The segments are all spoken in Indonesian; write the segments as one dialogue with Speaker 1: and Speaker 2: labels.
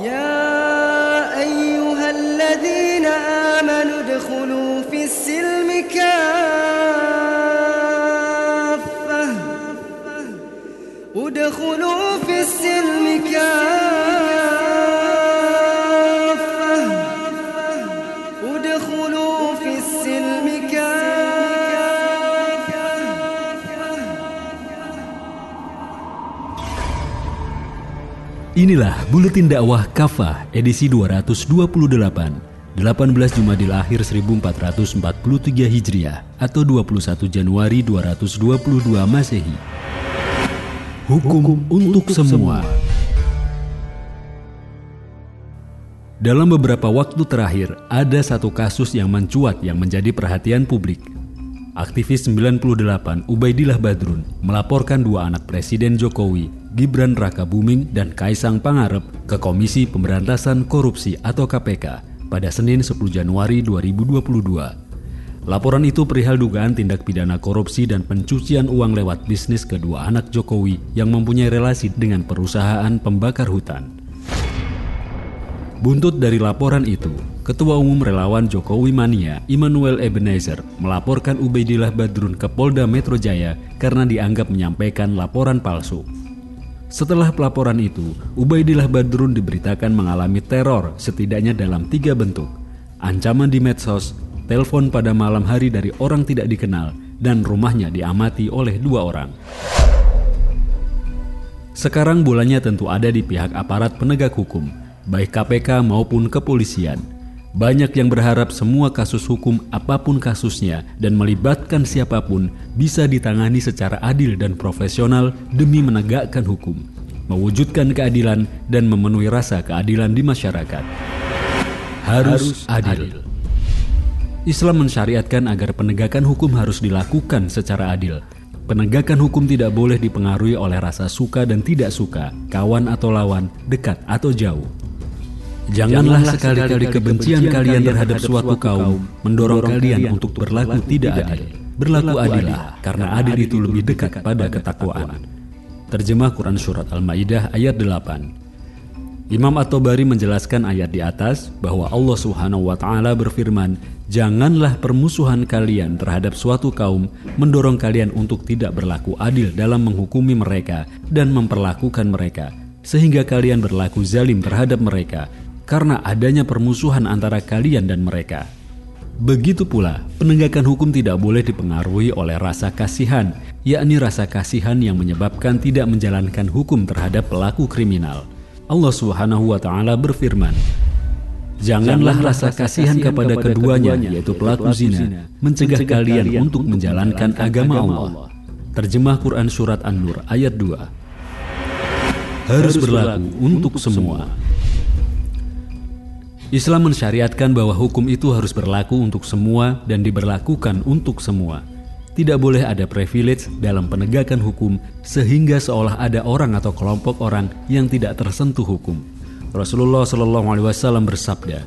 Speaker 1: يا أيها الذين آمنوا ادخلوا في السلم كافة. ادخلوا في السلم
Speaker 2: Inilah Buletin Dakwah Kafah edisi 228 18 Jumadil Akhir 1443 Hijriah atau 21 Januari 222 Masehi. Hukum, untuk semua. Dalam beberapa waktu terakhir, ada satu kasus yang mencuat yang menjadi perhatian publik. Aktivis 98 Ubaidillah Badrun melaporkan dua anak Presiden Jokowi, Gibran Raka Buming dan Kaisang Pangarep ke Komisi Pemberantasan Korupsi atau KPK pada Senin 10 Januari 2022. Laporan itu perihal dugaan tindak pidana korupsi dan pencucian uang lewat bisnis kedua anak Jokowi yang mempunyai relasi dengan perusahaan pembakar hutan. Buntut dari laporan itu, Ketua Umum Relawan Jokowi Mania, Immanuel Ebenezer, melaporkan Ubaidillah Badrun ke Polda Metro Jaya karena dianggap menyampaikan laporan palsu. Setelah pelaporan itu, Ubaidillah Badrun diberitakan mengalami teror setidaknya dalam tiga bentuk. Ancaman di medsos, telepon pada malam hari dari orang tidak dikenal, dan rumahnya diamati oleh dua orang. Sekarang bolanya tentu ada di pihak aparat penegak hukum, baik KPK maupun kepolisian. Banyak yang berharap semua kasus hukum apa pun kasusnya dan melibatkan siapa pun bisa ditangani secara adil dan profesional demi menegakkan hukum, mewujudkan keadilan dan memenuhi rasa keadilan di masyarakat. Harus, adil. Islam mensyariatkan agar penegakan hukum harus dilakukan secara adil. Penegakan hukum tidak boleh dipengaruhi oleh rasa suka dan tidak suka, kawan atau lawan, dekat atau jauh. Janganlah sekali-kali kebencian kalian terhadap suatu kaum mendorong kalian untuk berlaku tidak adil. Berlaku adillah, karena adil itu lebih dekat pada ketakwaan. Terjemah Quran Surat Al-Ma'idah ayat 8 Imam At-Tabari menjelaskan ayat di atas bahwa Allah Subhanahu wa taala berfirman, "Janganlah permusuhan kalian terhadap suatu kaum mendorong kalian untuk tidak berlaku adil dalam menghukumi mereka dan memperlakukan mereka, sehingga kalian berlaku zalim terhadap mereka karena adanya permusuhan antara kalian dan mereka." Begitu pula, penegakan hukum tidak boleh dipengaruhi oleh rasa kasihan, yakni rasa kasihan yang menyebabkan tidak menjalankan hukum terhadap pelaku kriminal. Allah Subhanahu wa taala berfirman, Janganlah rasa kasihan kepada keduanya yaitu pelaku zina mencegah kalian untuk menjalankan agama Allah. Terjemah Quran surat An-Nur ayat 2. Harus berlaku untuk semua. Islam mensyariatkan bahwa hukum itu harus berlaku untuk semua dan diberlakukan untuk semua. Tidak boleh ada privilege dalam penegakan hukum sehingga seolah ada orang atau kelompok orang yang tidak tersentuh hukum. Rasulullah Shallallahu Alaihi Wasallam bersabda,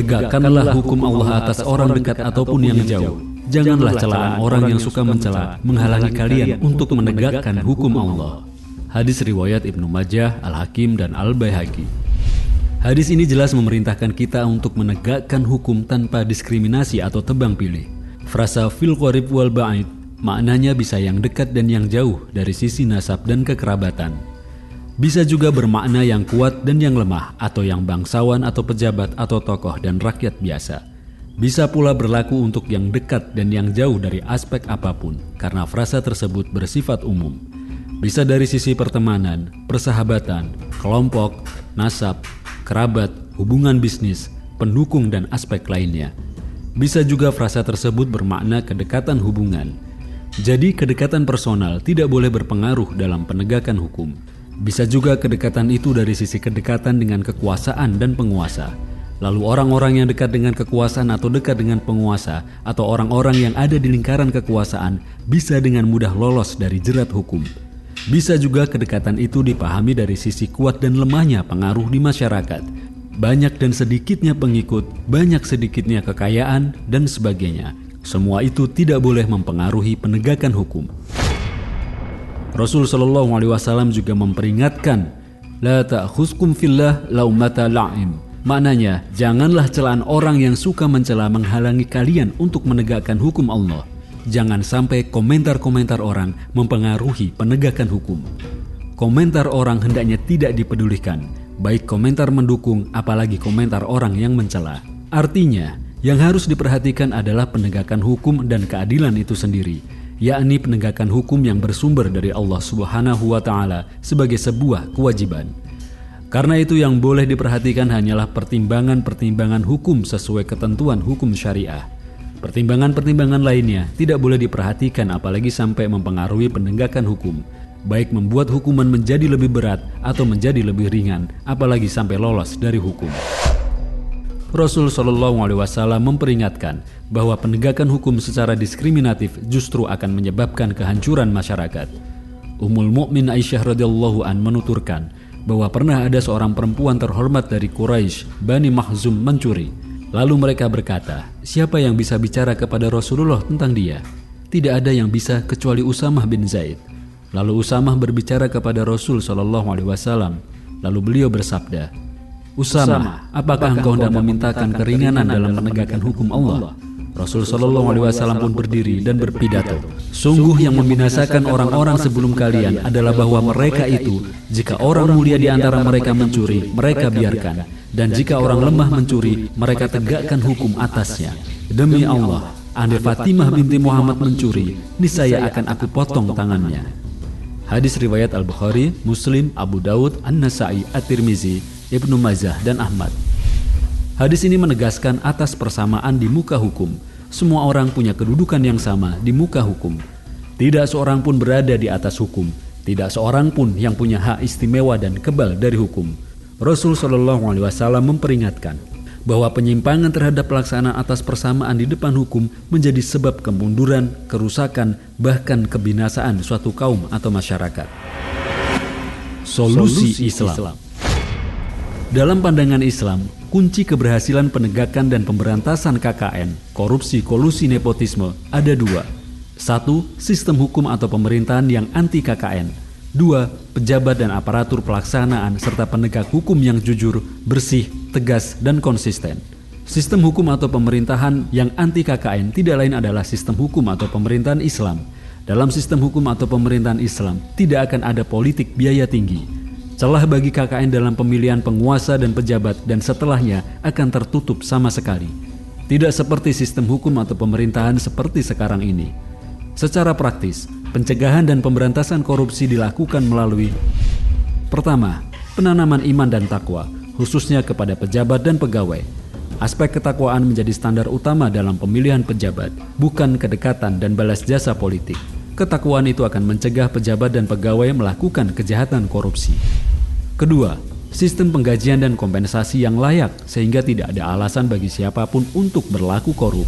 Speaker 2: tegakkanlah hukum Allah atas orang dekat ataupun yang jauh. Janganlah celaan orang yang suka mencela menghalangi kalian untuk menegakkan hukum Allah. Hadis riwayat Ibnu Majah, Al Hakim dan Al Baihaqi. Hadis ini jelas memerintahkan kita untuk menegakkan hukum tanpa diskriminasi atau tebang pilih. Frasa fil qarib wal ba'id maknanya bisa yang dekat dan yang jauh dari sisi nasab dan kekerabatan. Bisa juga bermakna yang kuat dan yang lemah atau yang bangsawan atau pejabat atau tokoh dan rakyat biasa. Bisa pula berlaku untuk yang dekat dan yang jauh dari aspek apa pun karena frasa tersebut bersifat umum. Bisa dari sisi pertemanan, persahabatan, kelompok, nasab, kerabat, hubungan bisnis, pendukung dan aspek lainnya. Bisa juga frasa tersebut bermakna kedekatan hubungan. Jadi kedekatan personal tidak boleh berpengaruh dalam penegakan hukum. Bisa juga kedekatan itu dari sisi kedekatan dengan kekuasaan dan penguasa. Lalu orang-orang yang dekat dengan kekuasaan atau dekat dengan penguasa atau orang-orang yang ada di lingkaran kekuasaan bisa dengan mudah lolos dari jerat hukum. Bisa juga kedekatan itu dipahami dari sisi kuat dan lemahnya pengaruh di masyarakat, banyak dan sedikitnya pengikut, banyak sedikitnya kekayaan, dan sebagainya. Semua itu tidak boleh mempengaruhi penegakan hukum. Rasul Shallallahu Alaihi Wasallam juga memperingatkan La ta'khuskum fillah laumata la'im. Maknanya, janganlah celaan orang yang suka mencela menghalangi kalian untuk menegakkan hukum Allah. Jangan sampai komentar-komentar orang mempengaruhi penegakan hukum. Komentar orang hendaknya tidak dipedulikan, baik komentar mendukung apalagi komentar orang yang mencela. Artinya, yang harus diperhatikan adalah penegakan hukum dan keadilan itu sendiri, yakni penegakan hukum yang bersumber dari Allah Subhanahu wa taala sebagai sebuah kewajiban. Karena itu yang boleh diperhatikan hanyalah pertimbangan-pertimbangan hukum sesuai ketentuan hukum syariah. Pertimbangan-pertimbangan lainnya tidak boleh diperhatikan apalagi sampai mempengaruhi penegakan hukum, baik membuat hukuman menjadi lebih berat atau menjadi lebih ringan, apalagi sampai lolos dari hukum. Rasul Shallallahu Alaihi Wasallam memperingatkan bahwa penegakan hukum secara diskriminatif justru akan menyebabkan kehancuran masyarakat. Ummul Mukmin Aisyah radhiyallahu an menuturkan bahwa pernah ada seorang perempuan terhormat dari Quraisy, Bani Mahzum mencuri. Lalu mereka berkata, siapa yang bisa bicara kepada Rasulullah tentang dia? Tidak ada yang bisa kecuali Usamah bin Zaid. Lalu Usamah berbicara kepada Rasul Shallallahu Alaihi Wasallam. Lalu beliau bersabda, Usama, apakah engkau hendak memintakan keringanan dalam penegakan hukum Allah? Rasul Shallallahu Alaihi Wasallam pun berdiri dan berpidato. Sungguh yang membinasakan orang-orang sebelum kalian adalah bahwa mereka itu, jika orang mulia di antara mereka mencuri, mereka biarkan, dan jika orang lemah mencuri, mereka tegakkan hukum atasnya. Demi Allah, andai Fatimah binti Muhammad mencuri, niscaya akan aku potong tangannya. Hadis riwayat Al Bukhari, Muslim, Abu Daud, An Nasai, At-Tirmizi, Ibnu Majah, dan Ahmad. Hadis ini menegaskan atas persamaan di muka hukum. Semua orang punya kedudukan yang sama di muka hukum. Tidak seorang pun berada di atas hukum. Tidak seorang pun yang punya hak istimewa dan kebal dari hukum. Rasul Shallallahu Alaihi Wasallam memperingatkan bahwa penyimpangan terhadap pelaksanaan atas persamaan di depan hukum menjadi sebab kemunduran, kerusakan, bahkan kebinasaan suatu kaum atau masyarakat. Solusi, Islam. Islam. Dalam pandangan Islam, kunci keberhasilan penegakan dan pemberantasan KKN, korupsi, kolusi, nepotisme ada dua. Satu, sistem hukum atau pemerintahan yang anti KKN. Dua, pejabat dan aparatur pelaksanaan serta penegak hukum yang jujur, bersih, tegas, dan konsisten. Sistem hukum atau pemerintahan yang anti KKN tidak lain adalah sistem hukum atau pemerintahan Islam. Dalam sistem hukum atau pemerintahan Islam, tidak akan ada politik biaya tinggi, Celah bagi KKN dalam pemilihan penguasa dan pejabat dan setelahnya akan tertutup sama sekali. Tidak seperti sistem hukum atau pemerintahan seperti sekarang ini. Secara praktis, pencegahan dan pemberantasan korupsi dilakukan melalui Pertama, penanaman iman dan takwa, khususnya kepada pejabat dan pegawai. Aspek ketakwaan menjadi standar utama dalam pemilihan pejabat, bukan kedekatan dan balas jasa politik. Ketakwaan itu akan mencegah pejabat dan pegawai melakukan kejahatan korupsi. Kedua, sistem penggajian dan kompensasi yang layak sehingga tidak ada alasan bagi siapa pun untuk berlaku korup.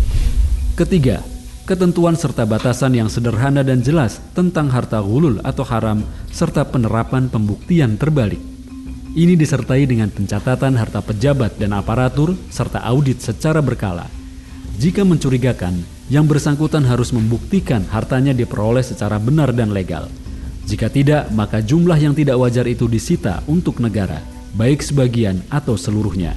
Speaker 2: Ketiga, ketentuan serta batasan yang sederhana dan jelas tentang harta gulul atau haram serta penerapan pembuktian terbalik. Ini disertai dengan pencatatan harta pejabat dan aparatur serta audit secara berkala. Jika mencurigakan, yang bersangkutan harus membuktikan hartanya diperoleh secara benar dan legal. Jika tidak, maka jumlah yang tidak wajar itu disita untuk negara, baik sebagian atau seluruhnya.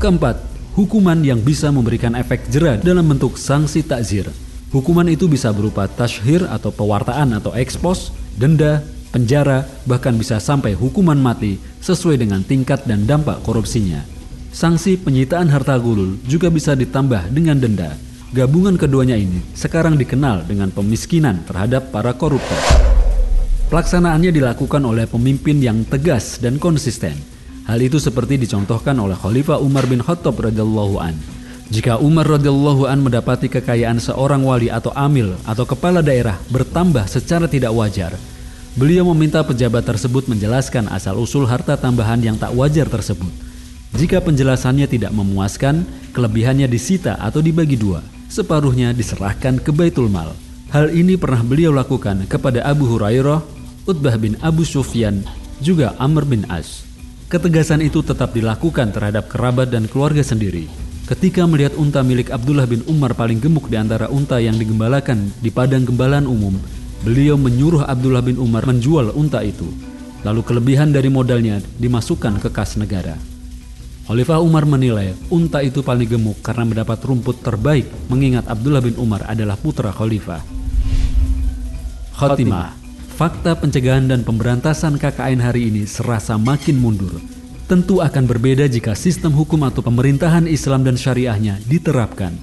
Speaker 2: Keempat, hukuman yang bisa memberikan efek jerah dalam bentuk sanksi takzir. Hukuman itu bisa berupa tashhir atau pewartaan atau ekspos, denda, penjara, bahkan bisa sampai hukuman mati sesuai dengan tingkat dan dampak korupsinya. Sanksi penyitaan harta gulul juga bisa ditambah dengan denda. Gabungan keduanya ini sekarang dikenal dengan pemiskinan terhadap para koruptor. Pelaksanaannya dilakukan oleh pemimpin yang tegas dan konsisten. Hal itu seperti dicontohkan oleh Khalifah Umar bin Khattab radhiyallahu an. Jika Umar radhiyallahu an mendapati kekayaan seorang wali atau amil atau kepala daerah bertambah secara tidak wajar, beliau meminta pejabat tersebut menjelaskan asal-usul harta tambahan yang tak wajar tersebut. Jika penjelasannya tidak memuaskan, kelebihannya disita atau dibagi dua, separuhnya diserahkan ke Baitul Mal. Hal ini pernah beliau lakukan kepada Abu Hurairah Utbah bin Abu Sufyan, juga Amr bin As. Ketegasan itu tetap dilakukan terhadap kerabat dan keluarga sendiri. Ketika melihat unta milik Abdullah bin Umar paling gemuk di antara unta yang digembalakan di padang gembalaan umum, beliau menyuruh Abdullah bin Umar menjual unta itu. lalu kelebihan dari modalnya dimasukkan ke kas negara. Khalifah Umar menilai unta itu paling gemuk karena mendapat rumput terbaik mengingat Abdullah bin Umar adalah putra Khalifah. Khotimah Fakta pencegahan dan pemberantasan KKN hari ini serasa makin mundur. Tentu akan berbeda jika sistem hukum atau pemerintahan Islam dan syariahnya diterapkan.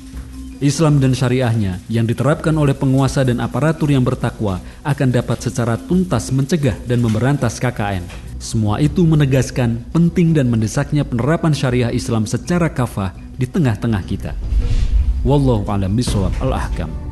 Speaker 2: Islam dan syariahnya yang diterapkan oleh penguasa dan aparatur yang bertakwa akan dapat secara tuntas mencegah dan memberantas KKN. Semua itu menegaskan penting dan mendesaknya penerapan syariah Islam secara kafah di tengah-tengah kita. Wallahu a'lam bishawab al-ahkam.